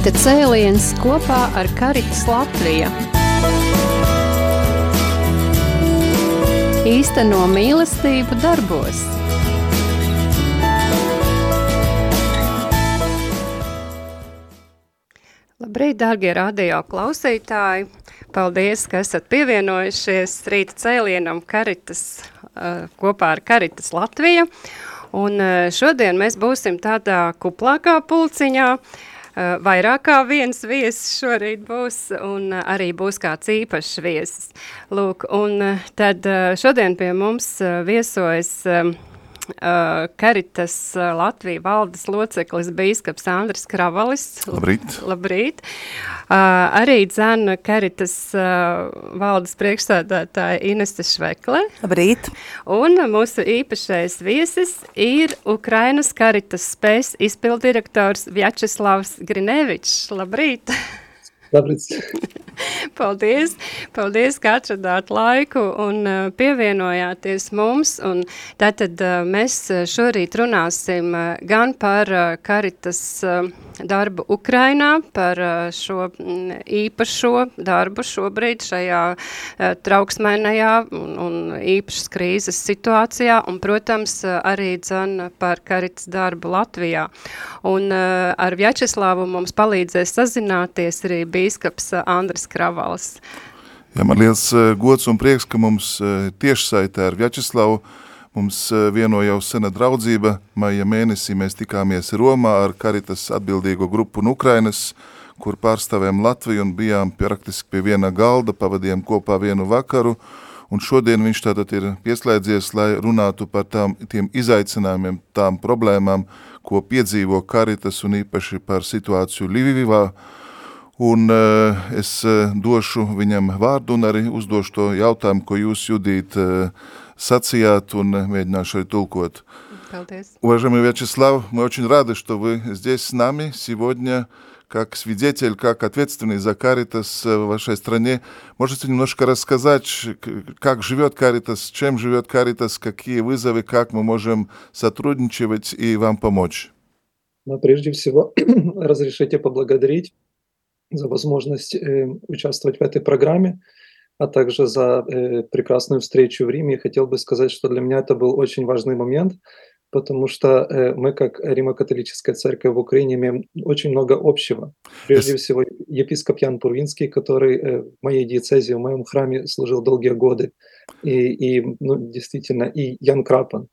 Rīta cēliens kopā ar Karitas Latviju. Īsteno mīlestību darbos. Labrīt, dārgie radio klausītāji! Paldies, ka esat pievienojušies rīta cēlienam Karitas, uh, kopā ar Karitas Latviju. Un uh, šodien mēs būsim tādā kuplākā pulciņā, uh, vairāk kā viens viesis šorīt būs, un uh, arī būs kāds īpašs viesis. Lūk, un uh, tad šodien pie mums viesojas uh, Karitas uh, Latvija valdes loceklis bīskaps Andris Kravalis. Labrīt. Labrīt. Uh, arī dzēna Karitas valdes priekšsēdētāja Inese Švekle. Labrīt. Un mūsu īpašais viesis ir Ukrainas Karitas spējas izpildirektors Vjačeslavs Grinevičs. Labrīt! Labrīt! Paldies! Paldies, ka atradāt laiku un uh, pievienojāties mums. Un tātad uh, mēs šorīt runāsim uh, gan par uh, Karitas uh, darbu Ukrainā, par uh, šo mm, īpašo darbu šobrīd šajā uh, trauksmēnajā un, un īpašas krīzes situācijā, un, protams, uh, arī dzen par Karitas darbu Latvijā. Un uh, ar Vjačeslāvu mums palīdzēs sazināties arī bīskaps uh, Andris Kravals. Jā, man liels uh, gods un prieks, ka mums uh, tiešsaitē ar Vjačeslavu mums uh, vieno jau sena draudzība. Maija mēnesī mēs tikāmies Romā ar Karitas atbildīgo grupu un Ukrainas, kur pārstāvējām Latviju un bijām praktiski pie viena galda, pavadījām kopā vienu vakaru. Un šodien viņš tātad ir pieslēdzies, lai runātu par tām, tiem izaicinājumiem, tām problēmām, ko piedzīvo Karitas un īpaši par situāciju Livivā, Un uh, es uh, došu viņam vārdu un arī uzdošu to jautājumu, ko jūs, Judīt, uh, сацият, он mēģināšu arī tulkot. Paldies. Уважаемый Вячеслав, мы очень рады, что вы здесь с нами сегодня, как свидетель, как ответственный за Каритас в вашей стране. Можете немножко рассказать, как живет Каритас, чем живет Каритас, какие вызовы, как мы можем сотрудничать и вам помочь? Но прежде всего разрешите поблагодарить за возможность э, участвовать в этой программе, а также за э, прекрасную встречу в Риме. Я хотел бы сказать, что для меня это был очень важный момент, потому что э, мы, как Римо-католическая церковь в Украине, имеем очень много общего. Прежде yes. всего, епископ Ян Пурвинский, который э, в моей диецезии, в моем храме служил долгие годы, и, и ну, действительно, и Ян Крапан,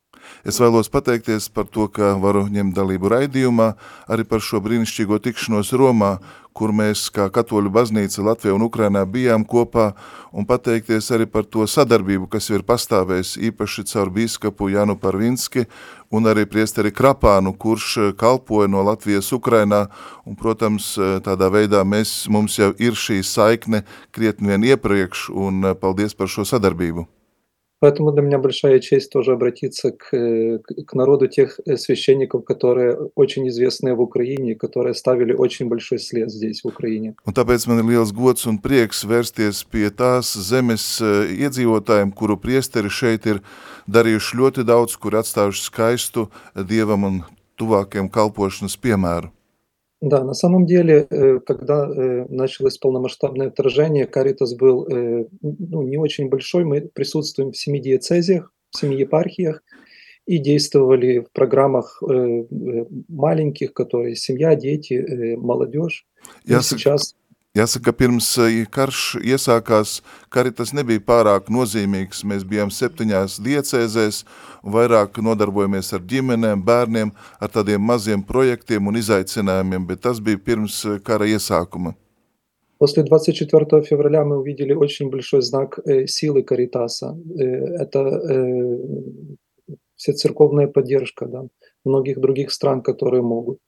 Es vēlos pateikties par to, ka varu ņemt dalību raidījumā, arī par šo brīnišķīgo tikšanos Romā, kur mēs kā katoļu baznīca Latvijā un Ukrainā bijām kopā, un pateikties arī par to sadarbību, kas ir pastāvējis īpaši caur bīskapu Janu Parvinski un arī priesteri Krapānu, kurš kalpoja no Latvijas Ukrainā, un, protams, tādā veidā mēs, mums jau ir šī saikne krietni vien iepriekš, un paldies par šo sadarbību. Поэтому для меня большая честь тоже обратиться к, к народу тех священников, которые очень известные в Украине, которые ставили очень большой след здесь, в Украине. Un tāpēc man ir liels gods un prieks vērsties pie tās zemes iedzīvotājiem, kuru priesteri šeit ir darījuši ļoti daudz, kur atstājuši skaistu Dievam un tuvākiem kalpošanas piemēru. Да, на самом деле, э, когда э, началось полномасштабное вторжение, Каритас был э, ну, не очень большой. Мы присутствуем в семи диецезиях, в семи епархиях и действовали в программах маленьких, которые семья, дети, молодежь. Я сейчас Jāsaka, pirms karš iesākās, karitas nebija pārāk nozīmīgs. Mēs bijām septiņās diecēzēs, vairāk nodarbojamies ar ģimenēm, bērniem, ar tādiem maziem projektiem un izaicinājumiem, bet tas bija pirms kara iesākuma. После 24 февраля мы увидели очень большой знак э, силы Каритаса. Э, это э, всецерковная поддержка да, многих других стран, которые могут.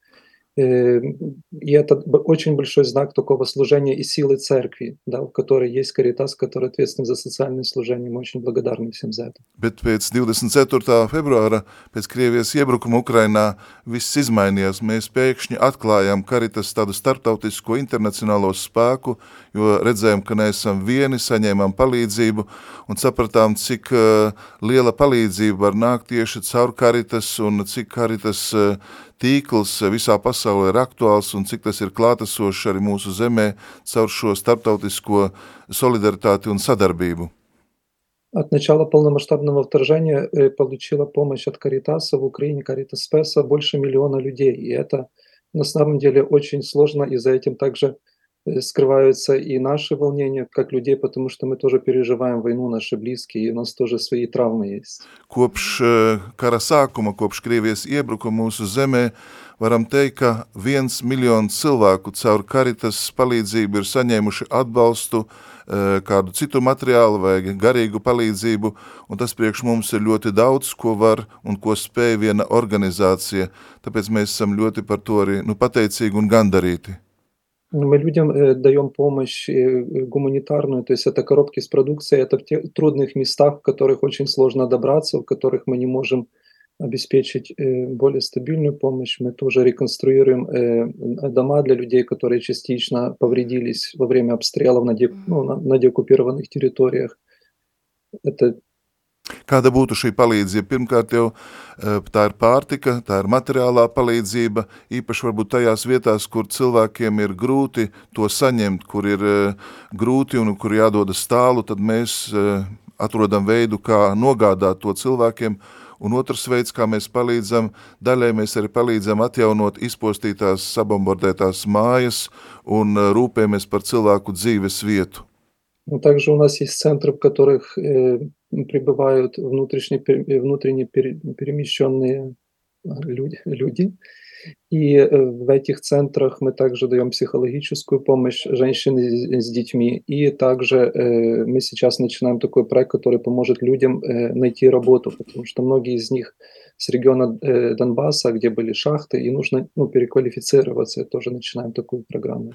И это очень большой знак такого служения и силы церкви, да, в которой есть Каритас, который ответственен за социальное служение. Мы очень благодарны всем за это. Bet pēc 24. februāra, pēc Krievijas iebrukuma Ukrainā, viss izmainījās. Mēs pēkšņi atklājām Karitas tādu starptautisko internacionālo spēku, jo redzējām, ka neesam vieni, saņēmām palīdzību un sapratām, cik uh, liela palīdzība var nākt tieši caur Karitas un cik Karitas uh, tīkls visā pasaulē ir aktuāls un cik tas ir klātesošs arī mūsu zemē caur šo starptautisko solidaritāti un sadarbību. От начала полномасштабного вторжения э, получила помощь от Каритаса в Украине, Каритас Спеса, больше миллиона людей. И это на самом деле очень сложно, и за этим также э, скрываются и наши волнения как людей, потому что мы тоже переживаем войну, наши близкие, и у нас тоже свои травмы есть. Kopš uh, kara sākuma, kopš Krievijas iebrukuma mūsu zemē, varam teikt, ka viens miljons cilvēku caur Karitas palīdzību ir saņēmuši atbalstu uh, Eh, kādu citu materiālu vai garīgu palīdzību, un tas priekš mums ir ļoti daudz, ko var un ko spēj viena organizācija. Tāpēc mēs esam ļoti par to arī nu, pateicīgi un gandarīti. Мы людям э, даем помощь э, гуманитарную, то есть это коробки с продукцией, это в тех трудных местах, в которых очень сложно добраться, в которых мы не можем обеспечить э, более стабильную помощь. Мы тоже реконструируем э, дома для людей, которые частично повредились во время обстрелов на, де, ну, на, на деоккупированных территориях. Это Kāda būtu šī palīdzība? Pirmkārt jau eh, tā ir pārtika, tā ir materiālā palīdzība, īpaši varbūt tajās vietās, kur cilvēkiem ir grūti to saņemt, kur ir eh, grūti un kur jādodas tālu, tad mēs atrodam veidu, kā nogādāt to cilvēkiem, un otrs veids, kā mēs palīdzam, daļai mēs arī palīdzam atjaunot izpostītās, sabombardētās mājas un э, rūpējamies par cilvēku dzīves vietu. Также у нас есть центры, в которых э, пребывают внутренне, внутренне перемещенные люди, люди И э, в этих центрах мы также даем психологическую помощь женщинам с детьми. И также э, мы сейчас начинаем такой проект, который поможет людям э, найти работу, потому что многие из них с региона Донбасса, где были шахты, и нужно ну, переквалифицироваться. Тоже начинаем такую программу.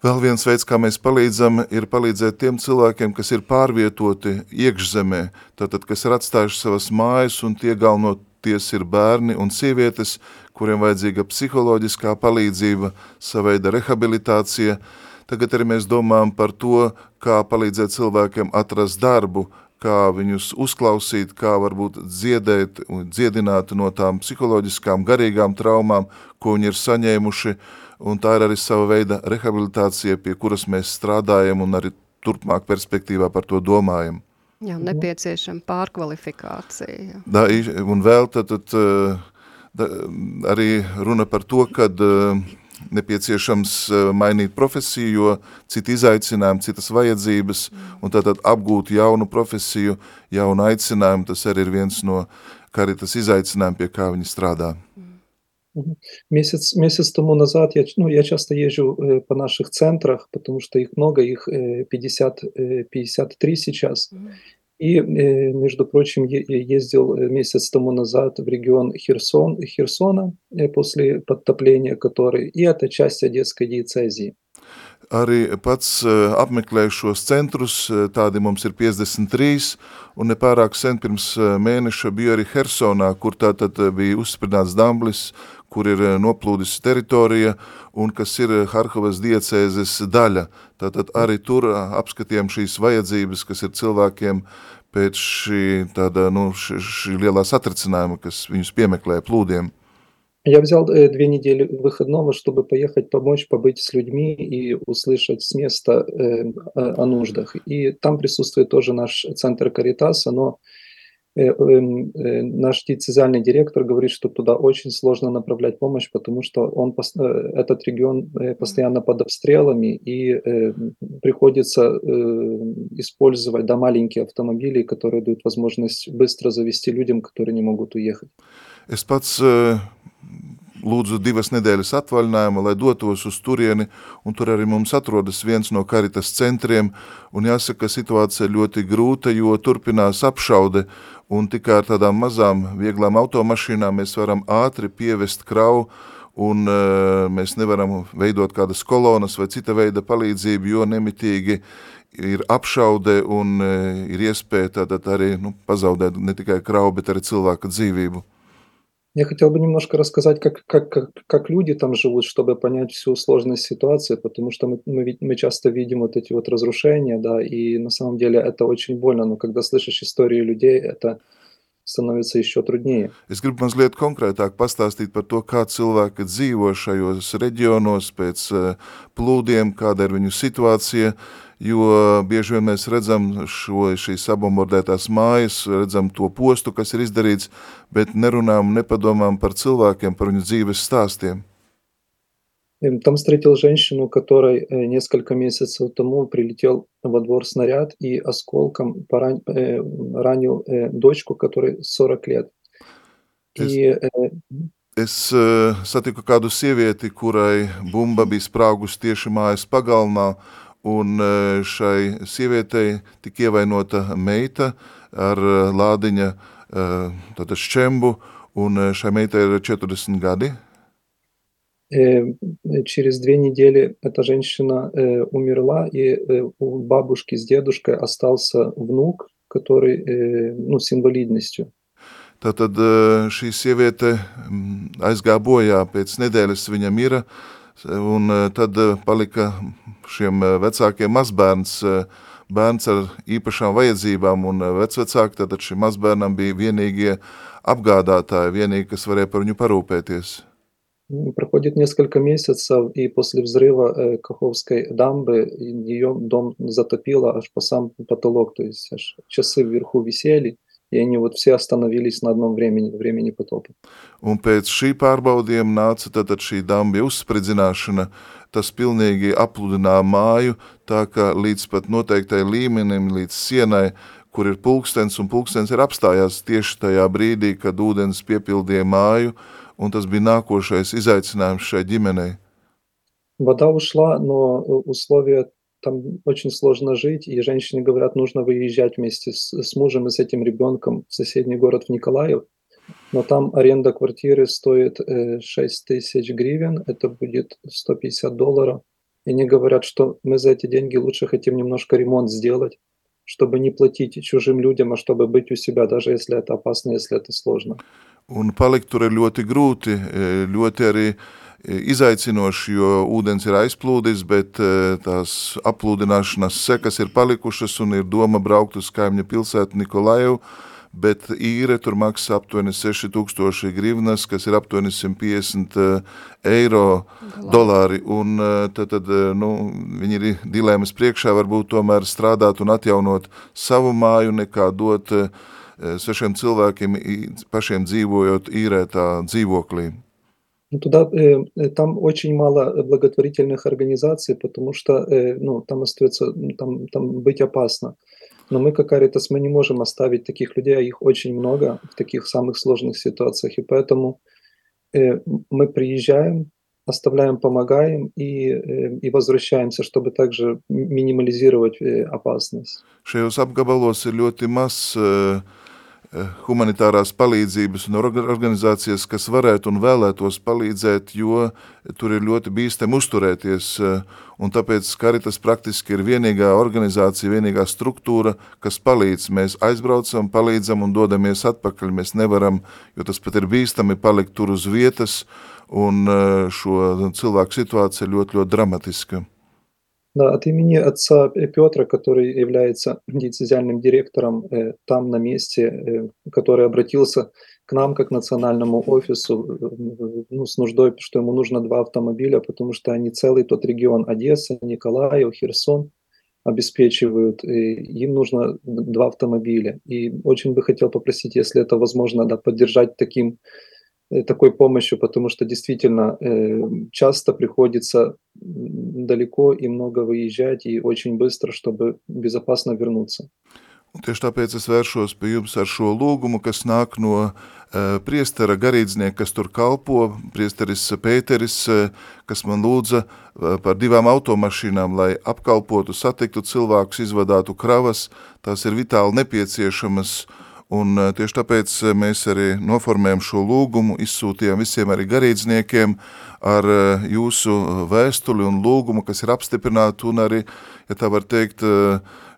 Vēl viens veids, kā mēs palīdzam, ir palīdzēt tiem cilvēkiem, kas ir pārvietoti iekšzemē, tātad, kas ir atstājuši savas mājas, un tie galvenoties ir bērni un sievietes, kuriem vajadzīga psiholoģiskā palīdzība, saveida rehabilitācija. Tagad arī mēs domājam par to, kā palīdzēt cilvēkiem atrast darbu, kā viņus uzklausīt, kā varbūt dziedēt un dziedināt no tām psiholoģiskām, garīgām traumām, ko viņi ir saņēmuši, un tā ir arī sava veida rehabilitācija, pie kuras mēs strādājam un arī turpmāk perspektīvā par to domājam. Jā, nepieciešama pārkvalifikācija. Da, un vēl tad, tad da, arī runa par to, ka nepieciešams mainīt profesiju, jo citi izaicinājumi, citas vajadzības, un tātad apgūt jaunu profesiju, jaunu aicinājumu, tas arī ir viens no karitas izaicinājumiem, pie kā viņi strādā. Месяц, месяц тому назад я, ну, я часто езжу э, по наших центрах, потому что их много, их э, 50, э, 53 сейчас. Mm-hmm. И, э, между прочим, ездил э, месяц тому назад в регион Херсон, Херсона э, после подтопления который, и это часть Одесской диецезии. Arī pats apmeklēju šos centrus, tādi mums ir 53, un nepārāk sen pirms mēneša biju arī Hersonā, kur tātad bija uzsprināts Damblis, kur ir noplūdis teritorija un kas ir Harkovas diecēzes daļa. Tātad arī tur apskatījām šīs vajadzības, kas ir cilvēkiem pēc šī, tāda, nu, šī, šī lielā satricinājuma, kas viņus piemeklē plūdiem. Я взял э, две недели выходного, чтобы поехать помочь, побыть с людьми и услышать с места э, о, нуждах. И там присутствует тоже наш центр Каритаса, но Э, эм, э, наш диецезиальный директор говорит, что туда очень сложно направлять помощь, потому что он, этот регион постоянно под обстрелами, и приходится использовать да, маленькие автомобили, которые дают возможность быстро завести людям, которые не могут уехать. Es pats lūdzu divas nedēļas atvaļinājumu, lai dotos uz turieni, un tur arī mums atrodas viens no karitas centriem, un jāsaka, situācija ļoti grūta, jo turpinās apšaude, un tikai ar tādām mazām, vieglām automašīnām mēs varam ātri pievest kravu, un uh, mēs nevaram veidot kādas kolonas vai cita veida palīdzību, jo nemitīgi ir apšaude un uh, ir iespēja tātad arī nu, pazaudēt ne tikai kravu, bet arī cilvēka dzīvību. Я хотел бы немножко рассказать, как, как, как, как люди там живут, чтобы понять всю сложность ситуации, потому что мы, мы, мы часто видим вот эти вот разрушения, да, и на самом деле это очень больно, но когда слышишь истории людей, это становится еще труднее. Es gribu mazliet konkrētāk pastāstīt par to, kā cilvēki dzīvo šajos reģionos pēc eh, plūdiem, kāda ir viņu situācija, jo bieži vien mēs redzam šo, šīs sabombardētās mājas, redzam to postu, kas ir izdarīts, bet nerunām, nepadomām par cilvēkiem, par viņu dzīves stāstiem. Там встретил женщину, которой э, несколько месяцев тому прилетел во двор снаряд и осколком поран... Э, ранил э, дочку, которой 40 лет. Es, И es satiku kādu sievieti, kurai bumba bija spraugus tieši mājas pagalmā, un šai sievietei tika ievainota meita ar lādiņa tātad šķembu, un šai meitai ir 40 gadi. Э, через две недели эта женщина э, умерла, и э, у бабушки с дедушкой остался внук, который, ну, с инвалидностью. Tātad šī sieviete aizgāja bojā pēc nedēļas viņa mira, un tad palika šiem vecākiem mazbērns, bērns ar īpašām vajadzībām, un vecvecāki, tātad šim mazbērnam bija vienīgie apgādātāji, vienīgi, kas varēja par viņu parūpēties. Проходит несколько месяцев, и после взрыва э, Каховской дамбы ее дом затопило аж по сам потолок, то есть аж часы вверху висели, и они вот все остановились на одном времени, времени потопа. Un pēc šī pārbaudījuma nāca tātad šī damba uzspridzināšana, tas pilnīgi apludināja māju, tā ka līdz pat noteiktai līmenim, līdz sienai, kur ir pulkstens, un pulkstens ir apstājās tieši tajā brīdī, kad ūdens piepildīja māju, un tas bija nākošais izaicinājums šai ģimenei. Вода ушла, но условия там очень сложно жить, и женщине говорят, нужно выезжать вместе с, с мужем и с этим ребенком в соседний город в Николаев, но там аренда квартиры стоит э, 6 тысяч гривен, это будет 150 долларов, и они говорят, что мы за эти деньги лучше хотим немножко ремонт сделать, чтобы не платить чужим людям, а чтобы быть у себя, даже если это опасно, если это сложно. Un palikt tur ir ļoti grūti, ļoti arī izaicinoši, jo ūdens ir aizplūdis, bet tās aplūdināšanas sekas ir palikušas un ir doma braukt uz kaimiņa pilsētu Nikolajevu, bet īre tur maksā aptuveni 6000 grivnas, kas ir aptuveni 150 eiro dolāri, un tad, tad nu, viņi ir dilēmas priekšā, varbūt tomēr strādāt un atjaunot savu māju, nekā dot svešiem cilvēkiem pašiem dzīvojot īrētā dzīvoklī? Туда, э, там очень мало благотворительных организаций, потому что э, ну, там остается, там, там быть опасно. Но мы, как Каритас, мы не можем оставить таких людей, а их очень много в таких самых сложных ситуациях. И поэтому э, мы приезжаем, оставляем, помогаем и, и возвращаемся, чтобы также минимализировать опасность. Apgabalos ir ļoti maz uh, Eh, humanitārās palīdzības un organizācijas, kas varētu un vēlētos palīdzēt, jo tur ir ļoti bīstami uzturēties, eh, un tāpēc Karitas praktiski ir vienīgā organizācija, vienīgā struktūra, kas palīdz. Mēs aizbraucam, palīdzam un dodamies atpakaļ. Mēs nevaram, jo tas pat ir bīstami palikt tur uz vietas, un eh, šo cilvēku situācija ļoti, ļoti dramatiska. Да, от имени отца Петра, который является децизиальным директором э, там на месте, э, который обратился к нам как национальному офису э, ну, с нуждой, что ему нужно два автомобиля, потому что они целый тот регион Одесса, Николаев, Херсон обеспечивают, и им нужно два автомобиля. И очень бы хотел попросить, если это возможно, да, поддержать таким такой помощью, потому что действительно э, часто приходится далеко и много выезжать и очень быстро, чтобы безопасно вернуться. Un tieši tāpēc es vēršos pie jums ar šo lūgumu, kas nāk no uh, priestera garīdznieka, kas tur kalpo, priesteris Pēteris, uh, kas man lūdza uh, par divām automašīnām, lai apkalpotu, satiktu cilvēkus, izvadātu kravas, tās ir vitāli nepieciešamas uh, Un eh, tieši tāpēc eh, mēs arī noformējam šo lūgumu, izsūtījām visiem arī garīdzniekiem ar eh, jūsu vēstuli un lūgumu, kas ir apstiprināti un arī, ja tā var teikt,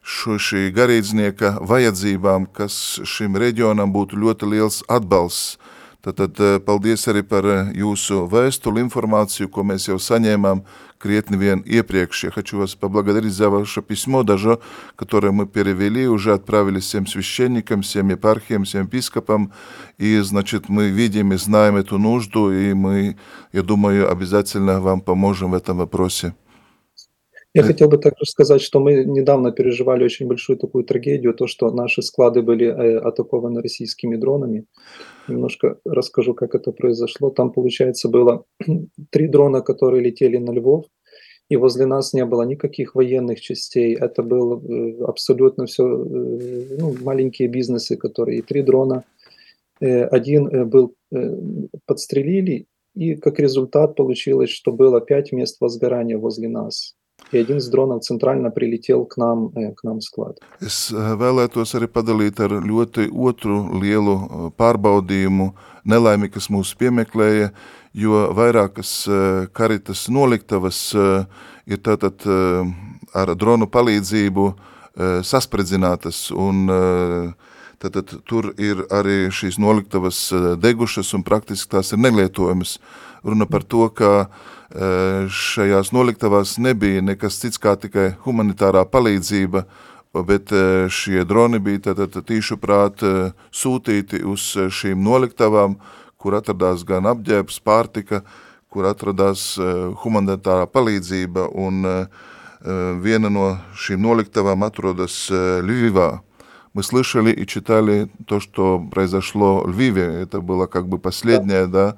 šo, šī garīdznieka vajadzībām, kas šim reģionam būtu ļoti liels atbalsts. Tātad paldies arī par jūsu vēstuli informācию, ko mēs jau saņēmām критни вен iepriekš. Я хочу вас поблагодарить за ваше письмо, даже которое мы перевели, уже отправили всем священникам, всем епархиям, всем епископам. И, значит, мы видим и знаем эту нужду, и мы, я думаю, обязательно вам поможем в этом вопросе. Я хотел бы также сказать, что мы недавно переживали очень большую такую трагедию, то, что наши склады были э, атакованы российскими дронами. Немножко расскажу, как это произошло. Там, получается, было три дрона, которые летели на Львов, и возле нас не было никаких военных частей. Это было э, абсолютно все э, ну, маленькие бизнесы, которые и три дрона. Э, один был подстрелили, и как результат получилось, что было пять мест возгорания возле нас. И один из дронов центрально прилетел к нам, к нам в сklad. Es vēlētos arī padalīt ar ļoti otru lielu pārbaudījumu nelaimi, kas mūs piemeklēja, jo vairākas karitas noliktavas ir tātad ar dronu palīdzību saspredzinātas un tātad tur ir arī šīs noliktavas degušas un praktiski tās ir nelietojamas. Runa par to, ka šajās noliktavās nebija nekas cits kā tikai humanitārā palīdzība, bet šie droni bija tātad tīšu prāt sūtīti uz šīm noliktavām, kur atradās gan apģērbs, pārtika, kur atradās humanitārā palīdzība, un viena no šīm noliktavām atrodas Ļuvivā. Мы слышали и читали то, что произошло в Львиве. Это было как бы последнее, да,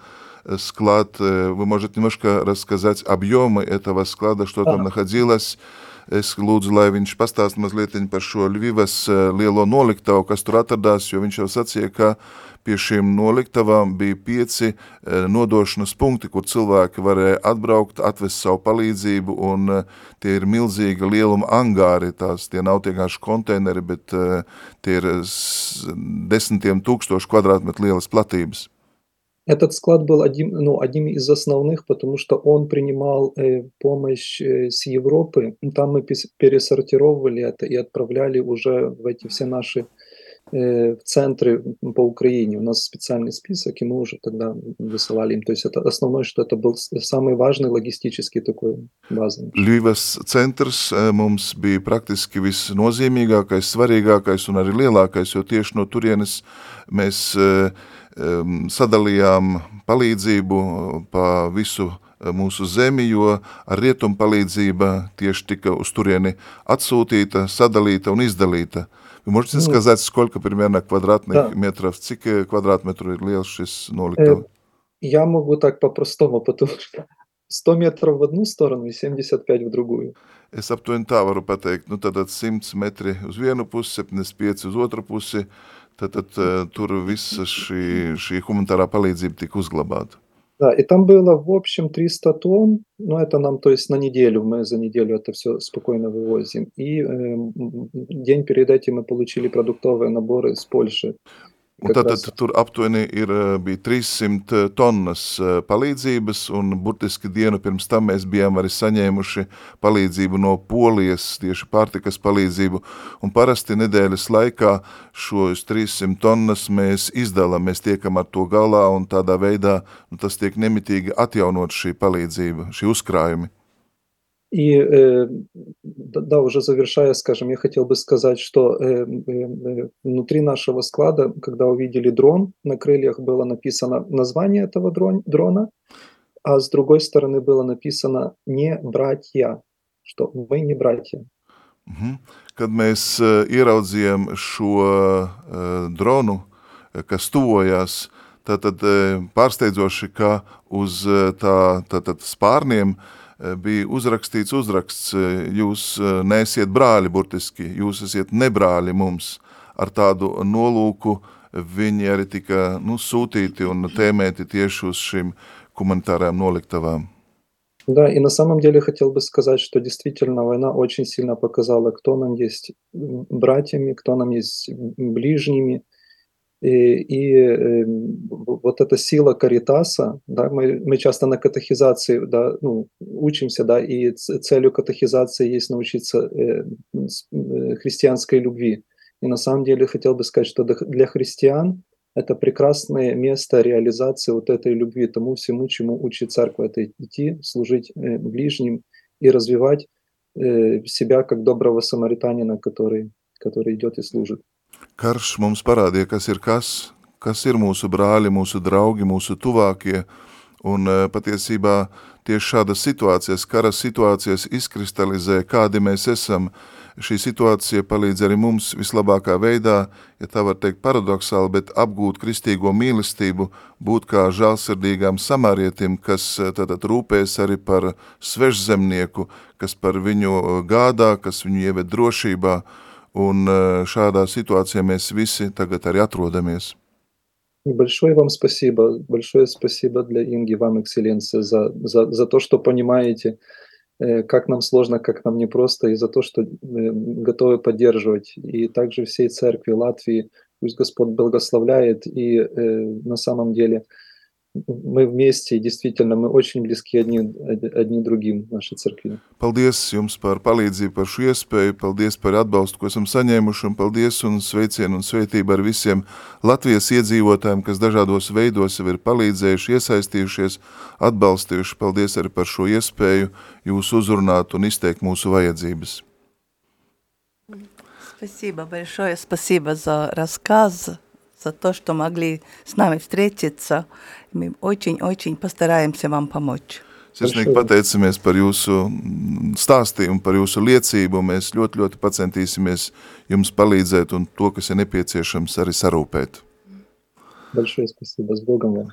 склад. Вы можете немножко рассказать объемы этого склада, что там находилось? Es lūdzu, lai viņš pastāst mazliet par šo Ļvivas lielo noliktavu, kas tur atradās, jo viņš jau sacīja, ka pie šīm noliktavām bija pieci nodošanas punkti, kur cilvēki varēja atbraukt, atvest savu palīdzību, un tie ir milzīga lieluma angāri, tās tie nav vienkārši konteineri, bet tie ir desmitiem tūkstošu kvadrātmetru lielas platības. Этот склад был одним, ну, одним из основных, потому что он принимал э, помощь э, с Европы. Там мы пересортировали это и отправляли уже в эти все наши э, центры по Украине. У нас специальный список, и мы уже тогда высылали им. То есть это основное, что это был самый важный логистический такой базовый. Ļuvas centrs mums bija praktiski visnozīmīgākais, svarīgākais un arī lielākais, jo tieši no turienes mēs uh, sadalījām palīdzību pa visu mūsu zemi, jo ar rietumu palīdzība tieši tika uz turieni отсутīta, sadalīta un издалīta. Вы можете ну, сказать, сколько примерно квадратных да. метров, цик квадратметров liels šis noliktava? Я могу так по-простому, потому что 100 метров в одну сторону и 75 в другую. Es aptuveni tā varu pateikt, nu tad 100 metri uz vienu pusi, 75 uz otru pusi, tad, tad э, tur visa šī, šī humanitārā palīdzība tika uzglabāta. Да, и там было в общем 300 тонн, ну это нам, то есть на неделю, мы за неделю это все спокойно вывозим. И э, день перед этим мы получили продуктовые наборы из Польши. Un tātad tur aptuveni ir, bija 300 tonnas palīdzības, un burtiski dienu pirms tam mēs bijām arī saņēmuši palīdzību no Polijas, tieši pārtikas palīdzību, un parasti nedēļas laikā šos 300 tonnas mēs izdalām, mēs tiekam ar to galā, un tādā veidā nu, tas tiek nemitīgi atjaunot šī palīdzība, šī uzkrājumi. И э, да, уже завершая, скажем, я хотел бы сказать, что э, э, внутри нашего склада, когда увидели дрон, на крыльях было написано название этого дрон, дрона, а с другой стороны было написано «не братья», что мы не братья. Mēs uh, ieraudzījām šo uh, dronu, kas tuvojās, tad, pārsteidzoši, ka uz tā, tā, tā spārniem uh, bija uzrakstīts uzraksts, eh, jūs eh, nesiet brāļi burtiski, jūs esiet nebrāļi mums. Ar tādu nolūku viņi arī tika nu, sūtīti un tēmēti tieši uz šīm гуманитарным ноликтовым. Да, и на самом деле хотел бы сказать, что действительно война очень сильно показала, кто нам есть братьями, кто нам есть ближними, И, и э, вот эта сила каритаса, да, мы, мы часто на катехизации да, ну, учимся, да, и целью катехизации есть научиться э, э, христианской любви. И на самом деле хотел бы сказать, что для христиан это прекрасное место реализации вот этой любви, тому всему, чему учит церковь, это идти, служить э, ближним и развивать э, себя как доброго самаританина, который, который идет и служит. Karš mums parādīja, kas ir kas, kas ir mūsu brāļi, mūsu draugi, mūsu tuvākie, un eh, patiesībā tieši šādas situācijas, kara situācijas izkristalizē, kādi mēs esam, šī situācija palīdz arī mums vislabākā veidā, ja tā var teikt paradoxāli, bet apgūt kristīgo mīlestību, būt kā žālsirdīgām samārietim, kas tātad rūpēs arī par svežzemnieku, kas par viņu gādā, kas viņu ieved drošībā, un šādā situācijā mēs visi tagad arī atrodamies. Большое вам спасибо, большое спасибо для Инги, вам, экселленция, за, за, за то, что понимаете, Э, как нам сложно, как нам непросто, и за то, что э, готовы поддерживать. И также всей церкви Латвии, пусть Господь благословляет, и э, на самом деле мы вместе, и действительно, мы очень близки одни, одни другим нашей церкви. Paldies jums par palīdzību, par šo iespēju, paldies par atbalstu, ko esam saņēmuši, un paldies un sveicienu un sveitību ar visiem Latvijas iedzīvotājiem, kas dažādos veidos jau ir palīdzējuši, iesaistījušies, atbalstījuši. Paldies arī par šo iespēju jūs uzrunāt un izteikt mūsu vajadzības. Спасибо большое, спасибо за рассказ, за то, что могли с нами встретиться. Мы очень-очень постараемся вам помочь. Sirsnīgi pateicamies par jūsu stāstījumu, par jūsu liecību. Mēs ļoti, ļoti pacentīsimies jums palīdzēt un to, kas ir nepieciešams, arī sarūpēt. Большое спасибо, с Богом вам.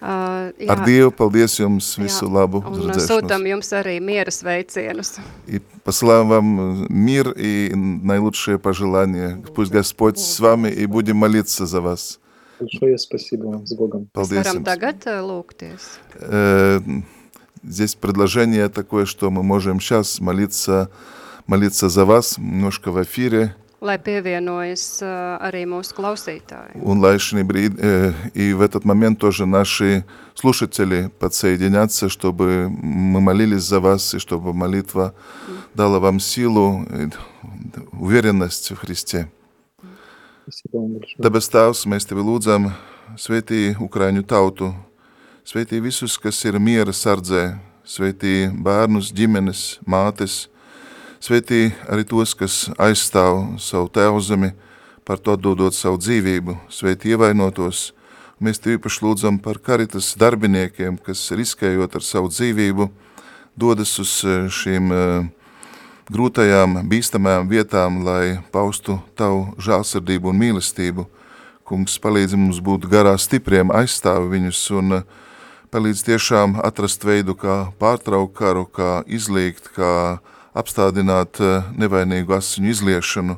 Uh, jā, Ar Dievu paldies jums, visu jā, labu un redzēšanos. sūtam jums arī miera sveicienus. И посылаем вам мир и наилучшие пожелания. Пусть Господь с вами и будем молиться за вас. Большое спасибо вам, с Богом. Mēs Paldies varam jums. tagad uh, lūgties. Э, Здесь предложение такое, что мы можем сейчас молиться, молиться за вас немножко в эфире. Lai pievienojas uh, arī mūsu klausītāji. Un lai šī brīd, э, и в этот момент тоже наши слушатели подсоединятся, чтобы мы молились за вас, и чтобы молитва дала вам силу, и уверенность в Христе. Спасибо вам большое. Debes Tēvs, mēs Tevi lūdzam, sveitī Ukraiņu tautu, sveitī visus, kas ir miera sardzē, sveitī bērnus, ģimenes, mātes, sveitī arī tos, kas aizstāv savu tēvzemi, par to atdodot savu dzīvību, sveitī ievainotos. Mēs Tevi īpaši lūdzam par karitas darbiniekiem, kas riskējot ar savu dzīvību, dodas uz eh, šīm uh, grūtajām, bīstamajām vietām, lai paustu tavu žālsirdību un mīlestību. Kungs palīdz mums būt garā stipriem, aizstāvi viņus un eh, palīdz tiešām atrast veidu, kā pārtraukt karu, kā izlīgt, kā apstādināt eh, nevainīgu asiņu izliešanu.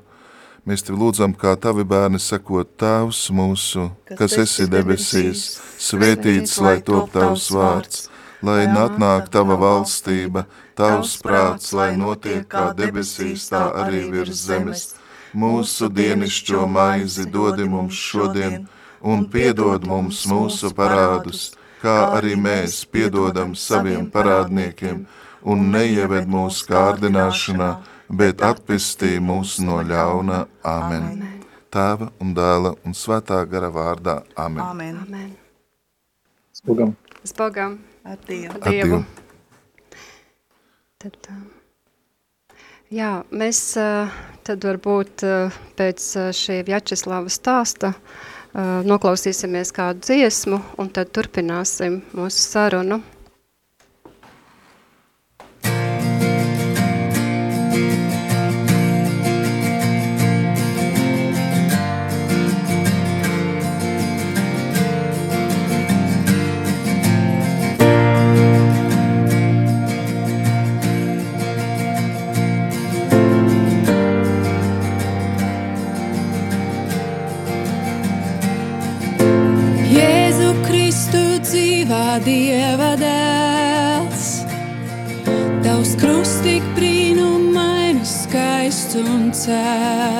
Mēs tevi lūdzam, kā tavi bērni sakot, Tēvs mūsu, kas esi debesīs, svētīts, lai top tavs vārds, lai atnāk tava valstība, tavs prāts, lai notiek kā debesīs, tā arī virs zemes. Mūsu dienišķo maizi dodi mums šodien, un piedod mums mūsu parādus, kā arī mēs piedodam saviem parādniekiem, un neieved mūsu kārdināšanā, bet atpestī mūs no ļauna. Āmen. Amen. Tēva un dēla un svētā gara vārdā. Amen. Amen. Amen. Uz Bogam. Uz Bogam. Ar Dievu. Ar Dievu. Tad, jā, mēs tad varbūt pēc šī Vjačeslava stāsta noklausīsimies kādu dziesmu un tad turpināsim mūsu sarunu. sad.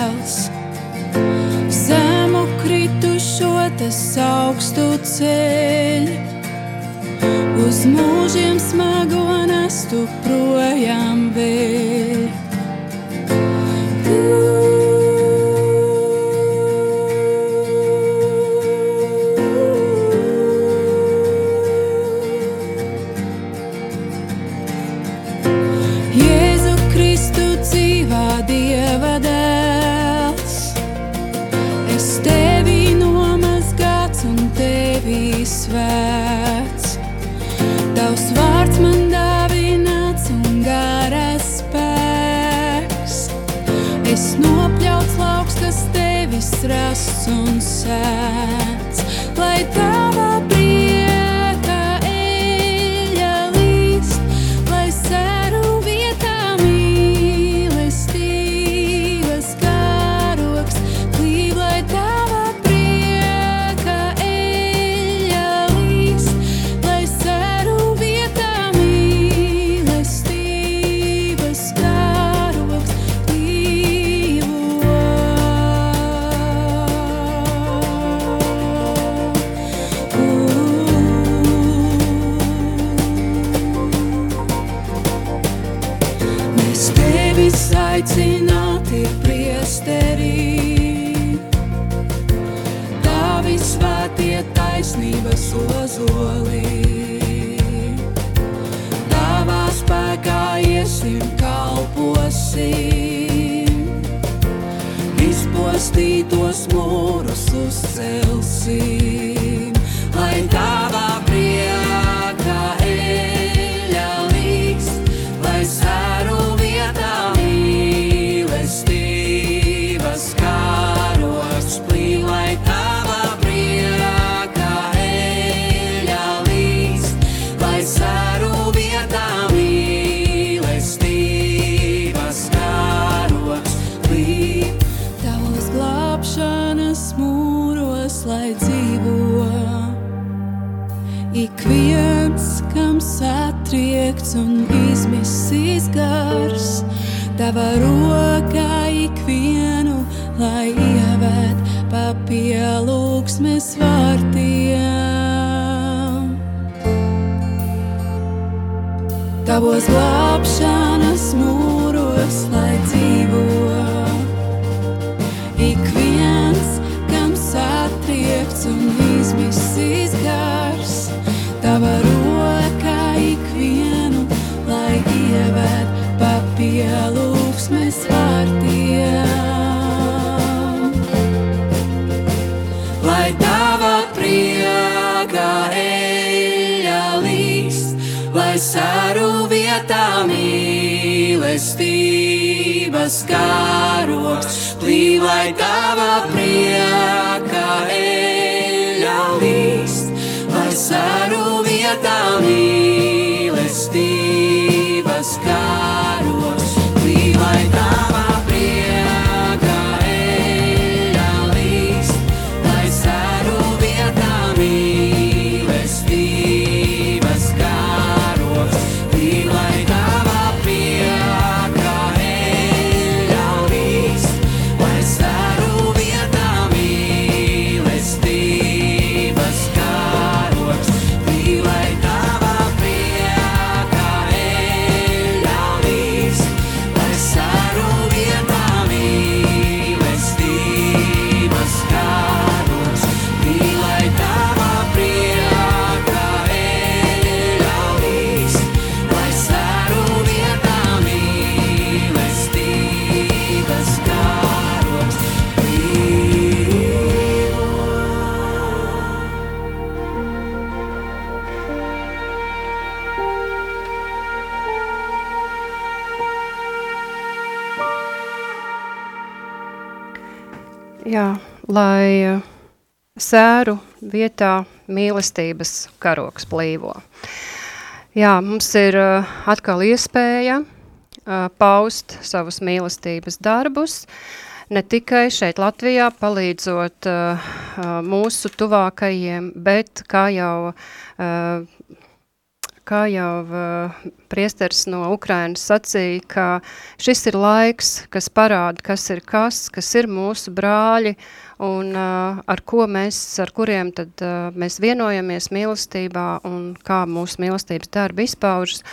Kasts un sēts, lai tava see. Satriekts un izmisīs gars, tava rokā ikvienu, lai ievēt pa pielūgsmes vārtiem. Tavos glābšanas mūros, lai mīlestības karoks, plīv, lai tava prieka eļa līst, lai sēru vietā mīlestības karoks plīvo. Jā, mums ir eh, atkal iespēja eh, paust savus mīlestības darbus, ne tikai šeit Latvijā palīdzot uh, mūsu tuvākajiem, bet kā jau, uh, kā jau uh, priesteris no Ukrainas sacīja, ka šis ir laiks, kas parāda, kas ir kas, kas ir mūsu brāļi un uh, ar ko mēs, ar kuriem tad uh, mēs vienojamies mīlestībā un kā mūsu mīlestības darbi izpaužas.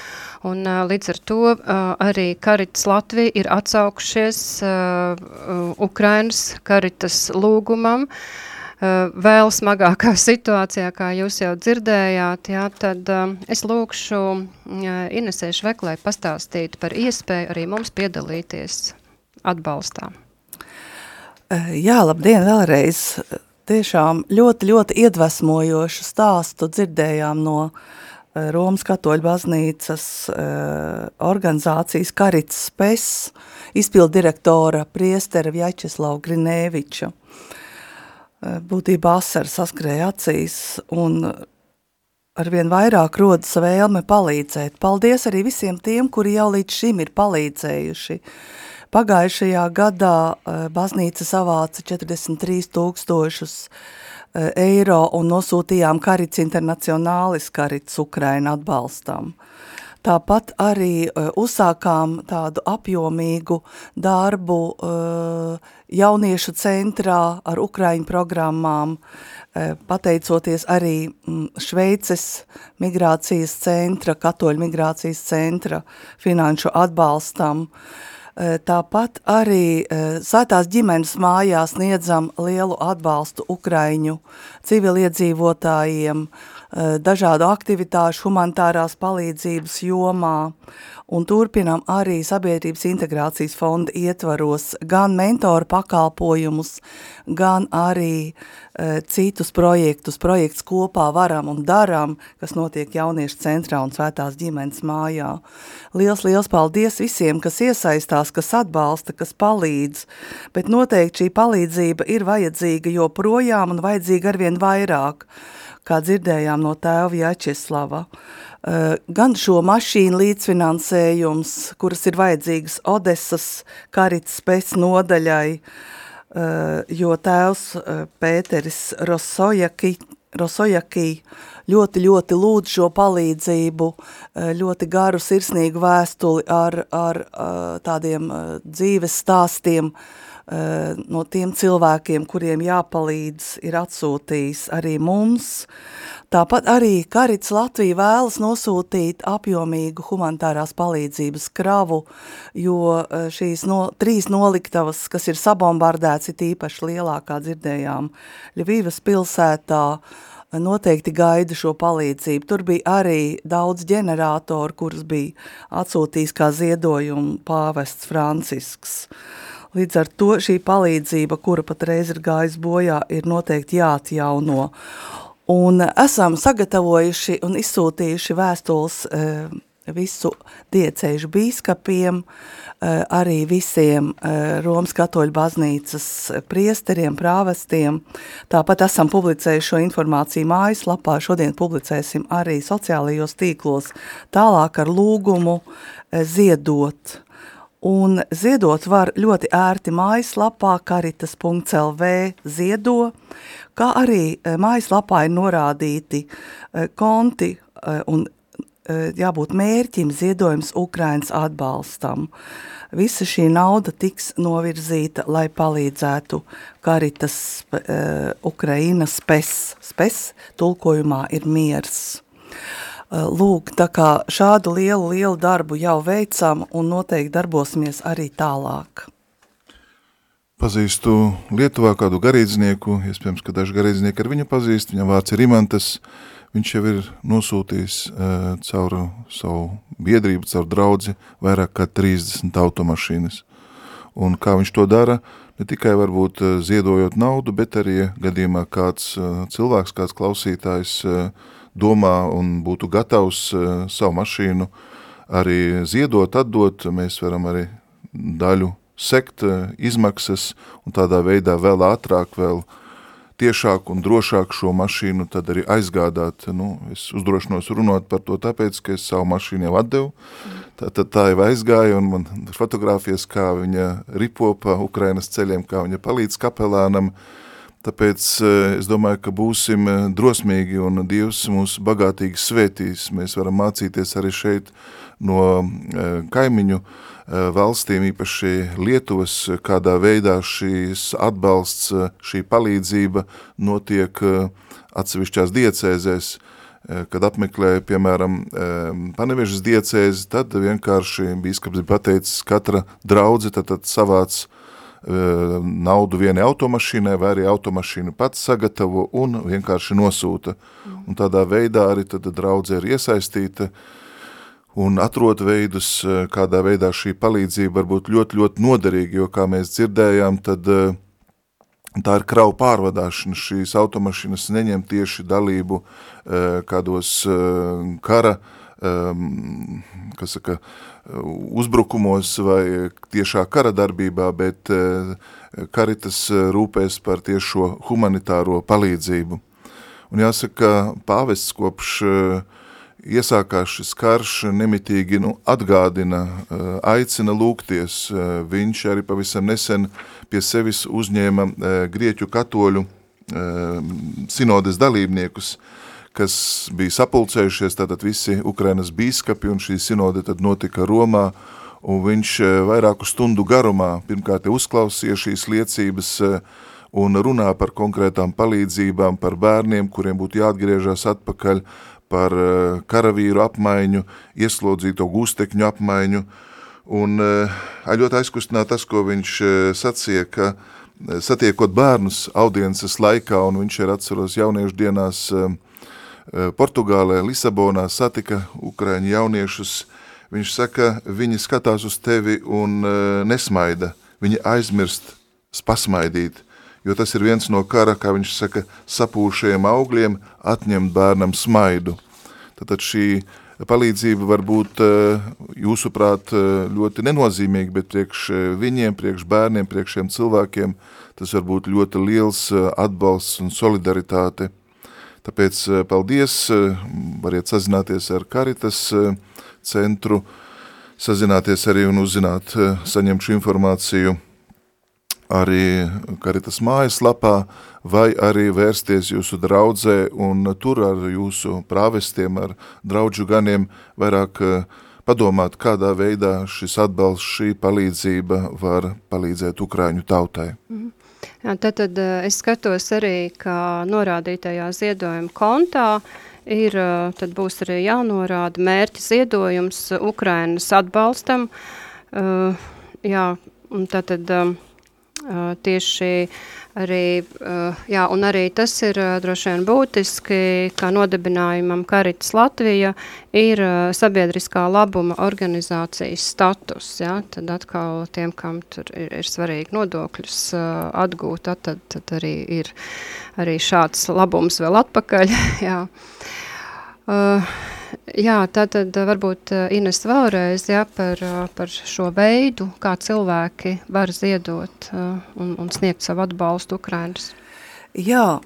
Un uh, līdz ar to uh, arī Karitas Latvija ir atsaukšies uh, uh, Ukrainas Karitas lūgumam, uh, vēl smagākā situācijā, kā jūs jau dzirdējāt, jā, tad uh, es lūkšu uh, Inesē Šveklai pastāstīt par iespēju arī mums piedalīties atbalstā. Eh, Jā, labdien vēlreiz. Tiešām ļoti, ļoti iedvesmojošu stāstu dzirdējām no eh, Romas katoļu baznīcas eh, organizācijas Karits Spes, izpildirektora priestera Vjačeslavu Grinēviču. Eh, būtībā asar saskrēja acīs un arvien vairāk rodas vēlme palīdzēt. Paldies arī visiem tiem, kuri jau līdz šim ir palīdzējuši. Pagājušajā gadā uh, baznīca savāca 43 tūkstošus uh, eiro un nosūtījām Karits Internacionālis Karits Ukraina atbalstam. Tāpat arī uh, uzsākām tādu apjomīgu darbu uh, jauniešu centrā ar Ukraiņu programmām, uh, pateicoties arī Šveices migrācijas centra, katoļu migrācijas centra finanšu atbalstam. Tāpat arī Svētās ģimenes mājās sniedzam lielu atbalstu Ukraiņu civiliedzīvotājiem, dažādu aktivitāšu humanitārās palīdzības jomā un turpinam arī sabiedrības integrācijas fonda ietvaros gan mentoru pakalpojumus, gan arī e, citus projektus, projekts kopā varam un daram, kas notiek jauniešu centrā un svētās ģimenes mājā. Liels, liels paldies visiem, kas iesaistās, kas atbalsta, kas palīdz, bet noteikti šī palīdzība ir vajadzīga joprojām un vajadzīga arvien vairāk kā dzirdējām no tēva Jačeslava. Eh, gan šo mašīnu līdzfinansējums, kuras ir vajadzīgas Odesas karits pēc nodaļai, eh, jo tēvs eh, Pēteris Rosojaki, Rosojaki ļoti, ļoti lūdz šo palīdzību, ļoti garu sirsnīgu vēstuli ar, ar tādiem dzīves stāstiem, Eh, no tiem cilvēkiem, kuriem jāpalīdz, ir atsūtījis arī mums. Tāpat arī Karits Latvija vēlas nosūtīt apjomīgu humanitārās palīdzības kravu, jo eh, šīs no, trīs noliktavas, kas ir sabombardēts, ir īpaši lielākā dzirdējām Ļavīvas pilsētā, noteikti gaida šo palīdzību. Tur bija arī daudz ģeneratoru, kurus bija atsūtījis kā ziedojumu pāvests Francisks. Uh, Līdz ar to šī palīdzība, kura patreiz ir gājis bojā, ir noteikti jāatjauno. Un esam sagatavojuši un izsūtījuši vēstules e, visu diecēžu bīskapiem, e, arī visiem e, Romas katoļu baznīcas priesteriem, prāvestiem. Tāpat esam publicējuši šo informāciju mājaslapā, šodien publicēsim arī sociālajos tīklos tālāk ar lūgumu ziedot un ziedot var ļoti ērti mājaslapā karitas.lv ziedo, kā arī e, mājaslapā ir norādīti e, konti e, un jābūt mērķim ziedojums Ukrainas atbalstam. Visa šī nauda tiks novirzīta, lai palīdzētu Karitas uh, Ukrainas spes. Spes tulkojumā ir miers. Eh, lūk, tā kā šādu lielu, lielu darbu jau veicam un noteikti darbosimies arī tālāk. Pazīstu Lietuvā kādu garīdznieku, iespējams, ka daži garīdznieki ar viņu pazīst, viņam vārds ir Imantas, viņš jau ir nosūtījis uh, caur savu biedrību, caur draudzi vairāk kā 30 automašīnas. Un kā viņš to dara, ne tikai varbūt uh, ziedojot naudu, bet arī gadījumā kāds uh, cilvēks, kāds klausītājs uh, domā un būtu gatavs uh, savu mašīnu arī ziedot, atdot, mēs varam arī daļu sekt uh, izmaksas un tādā veidā vēl ātrāk, vēl tiešāk un drošāk šo mašīnu tad arī aizgādāt. Nu, es uzdrošinos runāt par to tāpēc, ka es savu mašīnu jau atdevu, tā, tad tā jau aizgāja un man fotografijas, kā viņa ripo pa Ukrainas ceļiem, kā viņa palīdz kapelānam, uh, Tāpēc eh, es domāju, ka būsim eh, drosmīgi un Dievs mūs bagātīgi svētīs. Mēs varam mācīties arī šeit no eh, kaimiņu valstīm, īpaši Lietuvas, kādā veidā šīs atbalsts, šī palīdzība notiek atsevišķās diecēzēs, kad apmeklēja, piemēram, Panevežas diecēzi, tad vienkārši bīskaps ir pateicis, katra draudze tad, tad savāc naudu vienai automašīnai, vai arī automašīnu pats sagatavo un vienkārši nosūta. Un tādā veidā arī tad draudze ir iesaistīta un atrod veidus, eh, kādā veidā šī palīdzība var būt ļoti, ļoti noderīga, jo, kā mēs dzirdējām, tad uh, tā ir kravu pārvadāšana. Šīs automašīnas neņem tieši dalību kādos kara um, kas saka, uzbrukumos vai tiešā kara darbībā, bet uh, Karitas rūpēs par tiešo humanitāro palīdzību. Un jāsaka, pāvests kopš uh, iesākās šis karš nemitīgi nu, atgādina, aicina lūgties. Viņš arī pavisam nesen pie sevis uzņēma grieķu katoļu sinodes dalībniekus, kas bija sapulcējušies, tātad visi Ukrainas bīskapi, un šī sinode tad notika Romā, un viņš vairāku stundu garumā pirmkārt uzklausīja šīs liecības un runā par konkrētām palīdzībām, par bērniem, kuriem būtu jāatgriežas atpakaļ, par karavīru apmaiņu, ieslodzīto gūstekņu apmaiņu, un ļoti aizkustināt tas, ko viņš sacīja, ka satiekot bērnus audiences laikā, un viņš ir atceros jauniešu dienās Portugālē, Lisabonā satika ukraiņu jauniešus, viņš saka, viņi skatās uz tevi un nesmaida, viņi aizmirst pasmaidīt, jo tas ir viens no kara, kā viņš saka, sapūšajiem augļiem atņemt bērnam smaidu. Tātad šī palīdzība var būt jūsuprāt ļoti nenozīmīga, bet priekš viņiem, priekš bērniem, priekš šiem cilvēkiem tas var būt ļoti liels atbalsts un solidaritāte. Tāpēc paldies, variet sazināties ar Karitas centru, sazināties arī un uzzināt, saņemt šo informāciju arī Karitas mājaslapā, vai arī vērsties jūsu draudzē un tur ar jūsu prāvestiem, ar draudžu ganiem vairāk padomāt, kādā veidā šis atbalsts, šī palīdzība var palīdzēt Ukraiņu tautai. Mm. Jā, tad, tad es skatos arī, ka norādītajā ziedojuma kontā ir, tad būs arī jānorāda mērķi ziedojums Ukrainas atbalstam. Uh, jā, un tad, tad um, tieši arī, jā, un arī tas ir droši vien būtiski, ka nodibinājumam Karitas Latvija ir sabiedriskā labuma organizācijas status, jā, tad atkal tiem, kam tur ir, ir svarīgi nodokļus atgūt, tad, tad arī ir arī šāds labums vēl atpakaļ, jā. Uh, Jā, tātad varbūt Ines vēlreiz jā, par, par šo veidu, kā cilvēki var ziedot un, un sniegt savu atbalstu Ukrainas. Jā,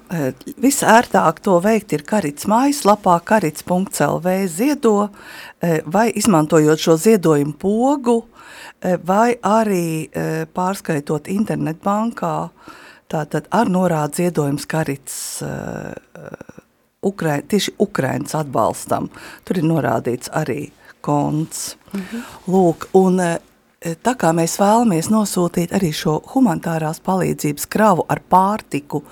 visērtāk to veikt ir karits mājaslapā, karits.lv ziedo, vai izmantojot šo ziedojumu pogu, vai arī pārskaitot internetbankā, tātad ar norādu ziedojums karits Ukrain, tieši Ukrainas atbalstam. Tur ir norādīts arī konts. Mhm. Lūk, un e, tā kā mēs vēlamies nosūtīt arī šo humanitārās palīdzības kravu ar pārtiku,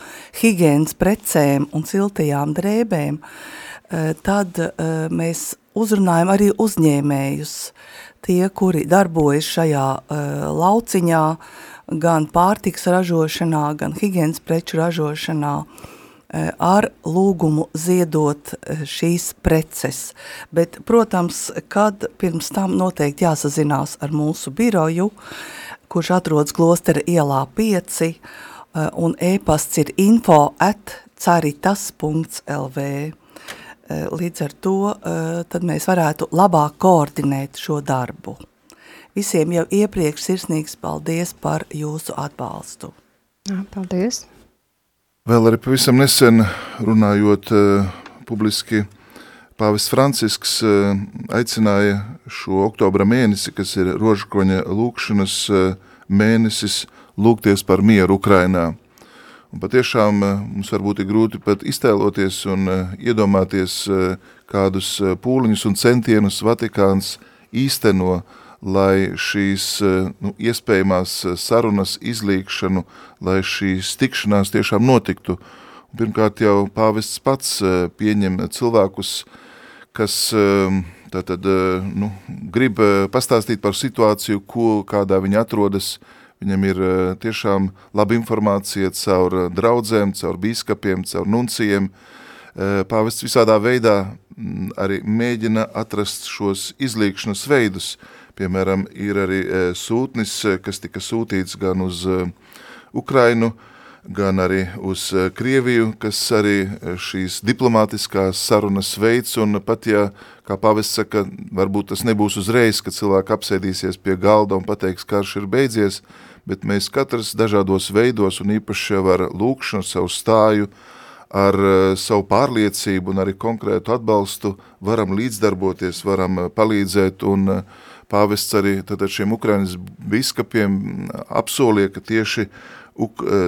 higienas precēm un siltajām drēbēm, e, tad e, mēs uzrunājam arī uzņēmējus, tie, kuri darbojas šajā lauciņā, gan pārtiks ražošanā, gan higienas preču ražošanā, Eh, ar lūgumu ziedot eh, šīs preces. Bet, protams, kad pirms tam noteikti jāsazinās ar mūsu biroju, kurš atrodas klostera ielā 5, eh, un e-pasts ir info at caritas.lv. Līdz ar to tad mēs varētu labāk koordinēt šo darbu. Visiem jau iepriekš sirsnīgs paldies par jūsu atbalstu. Jā, paldies! Vēl arī pavisam nesen runājot uh, publiski, Pāvis Francisks uh, aicināja šo oktobra mēnesi, kas ir rožkoņa lūkšanas uh, mēnesis, lūgties par mieru Ukrainā. Un patiešām mums varbūt ir grūti pat iztēloties un iedomāties, kādus pūliņus un centienus Vatikāns īsteno, lai šīs eh, nu, iespējamās eh, sarunas izlīkšanu, lai šīs tikšanās tiešām notiktu. Pirmkārt jau pāvests pats eh, pieņem cilvēkus, kas tātad, nu, grib pastāstīt par situāciju, ko, kādā viņi atrodas. Viņam ir tiešām laba informācija caur draudzēm, caur bīskapiem, caur nuncijiem. Pāvests visādā veidā mm, arī mēģina atrast šos izlīkšanas veidus, Piemēram, ir arī e, sūtnis, e, kas tika sūtīts gan uz e, Ukrainu, gan arī uz Krieviju, kas arī šīs diplomātiskās sarunas veids, un pat ja, kā pavests saka, varbūt tas nebūs uzreiz, kad cilvēki apsēdīsies pie galda un pateiks, karš ir beidzies, bet mēs katrs dažādos veidos un īpaši jau ar lūkšanu, savu stāju, ar savu pārliecību un arī konkrētu atbalstu varam līdzdarboties, varam palīdzēt un uh, pāvests arī tātad šiem Ukrainas biskapiem apsolīja, ka tieši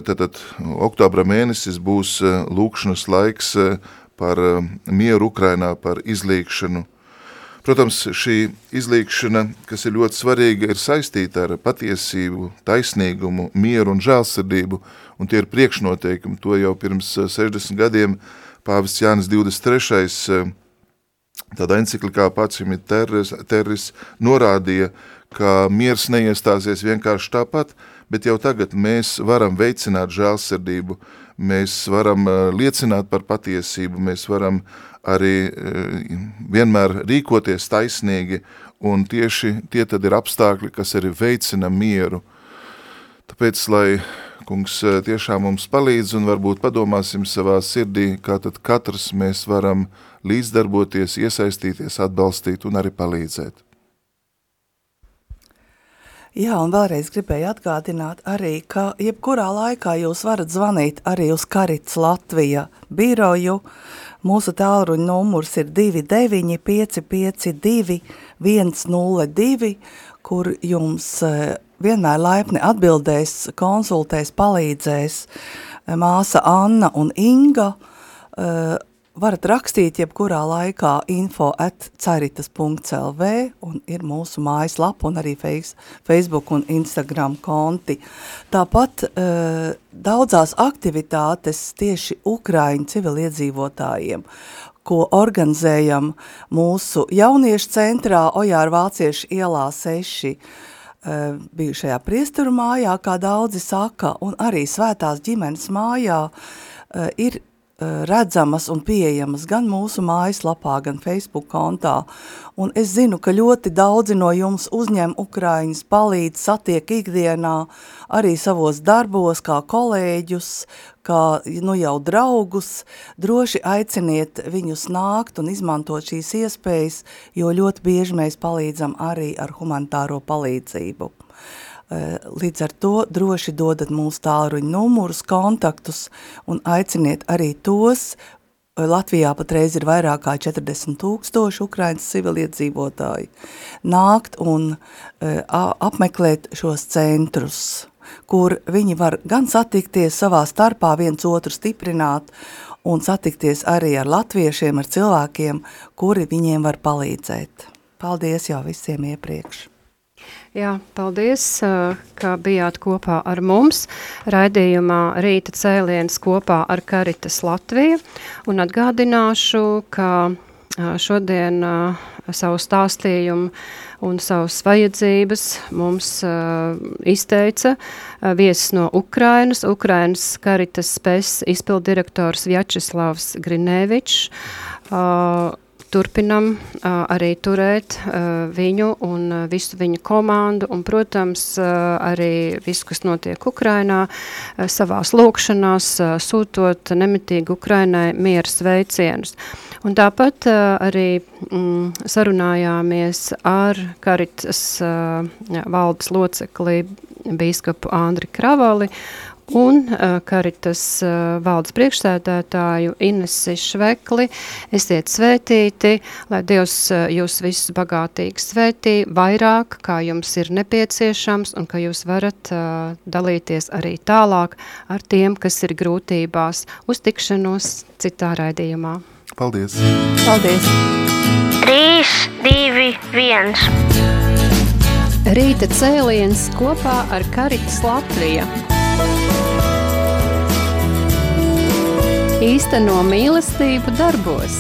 tātad, oktobra mēnesis būs lūkšanas laiks par mieru Ukrainā, par izlīkšanu. Protams, šī izlīkšana, kas ir ļoti svarīga, ir saistīta ar patiesību, taisnīgumu, mieru un žēlsirdību, un tie ir priekšnoteikumi. To jau pirms 60 gadiem pāvis Jānis 23 Tādā enciklikā pats Terris, Terris norādīja, ka miers neiestāsies vienkārši tāpat, bet jau tagad mēs varam veicināt žēlsirdību, mēs varam eh, liecināt par patiesību, mēs varam arī eh, vienmēr rīkoties taisnīgi, un tieši tie tad ir apstākļi, kas arī veicina mieru. Tāpēc, lai kungs eh, tiešām mums palīdz un varbūt padomāsim savā sirdī, kā tad katrs mēs varam līdzdarboties, iesaistīties, atbalstīt un arī palīdzēt. Jā, un vēlreiz gribēju atgādināt arī, ka jebkurā laikā jūs varat zvanīt arī uz Karits Latvija biroju. Mūsu tālruņa numurs ir 29 552 102, kur jums eh, vienmēr laipni atbildēs, konsultēs, palīdzēs eh, māsa Anna un Inga, eh, varat rakstīt jebkurā laikā info at caritas.lv un ir mūsu mājaslapa un arī Facebook un Instagram konti. Tāpat uh, daudzās aktivitātes tieši Ukraiņu civiliedzīvotājiem, ko organizējam mūsu jauniešu centrā Ojāra Vāciešu ielā 6, uh, bijušajā priesteru mājā, kā daudzi saka, un arī svētās ģimenes mājā, uh, ir Eh, redzamas un pieejamas gan mūsu mājaslapā, gan Facebook kontā. Un es zinu, ka ļoti daudzi no jums uzņem Ukraiņas, palīdz, satiek ikdienā, arī savos darbos, kā kolēģus, kā nu jau draugus. Droši aiciniet viņus nākt un izmantot šīs iespējas, jo ļoti bieži mēs palīdzam arī ar humanitāro palīdzību. Eh, līdz ar to droši dodat mūsu tālruņu numurus, kontaktus un aiciniet arī tos. Eh, Latvijā patreiz ir vairāk kā 40 tūkstoši Ukrainas civiliedzīvotāji. Nākt un uh, apmeklēt šos centrus, kur viņi var gan satikties savā starpā, viens otru stiprināt, un satikties arī ar latviešiem, ar cilvēkiem, kuri viņiem var palīdzēt. Paldies jau visiem iepriekš! Jā, paldies, ka bijāt kopā ar mums. Raidījumā rīta cēliens kopā ar Karitas Latviju. Un atgādināšu, ka šodien savu stāstījumu un savas vajadzības mums izteica viesis no Ukrainas, Ukrainas Karitas spēs izpildirektors Vjačeslavs Grinevičs turpinam arī turēt viņu un visu viņa komandu un, protams, arī visu, kas notiek Ukrainā, savās lūkšanās, sūtot nemitīgi Ukrainai miera sveicienus. Un tāpat arī mm, sarunājāmies ar Karitas valdes locekli bīskapu Andri Kravali, un uh, Karitas uh, valdes priekšsēdētāju Inesi Švekli. Esiet svētīti, lai Dievs uh, jūs visus bagātīgi svētī, vairāk, kā jums ir nepieciešams, un ka jūs varat uh, dalīties arī tālāk ar tiem, kas ir grūtībās. Uz tikšanos citā raidījumā. Paldies! Paldies! 3, 2, 1. Rīta cēliens kopā ar Karitas Latviju. Īsteno mīlestību darbos.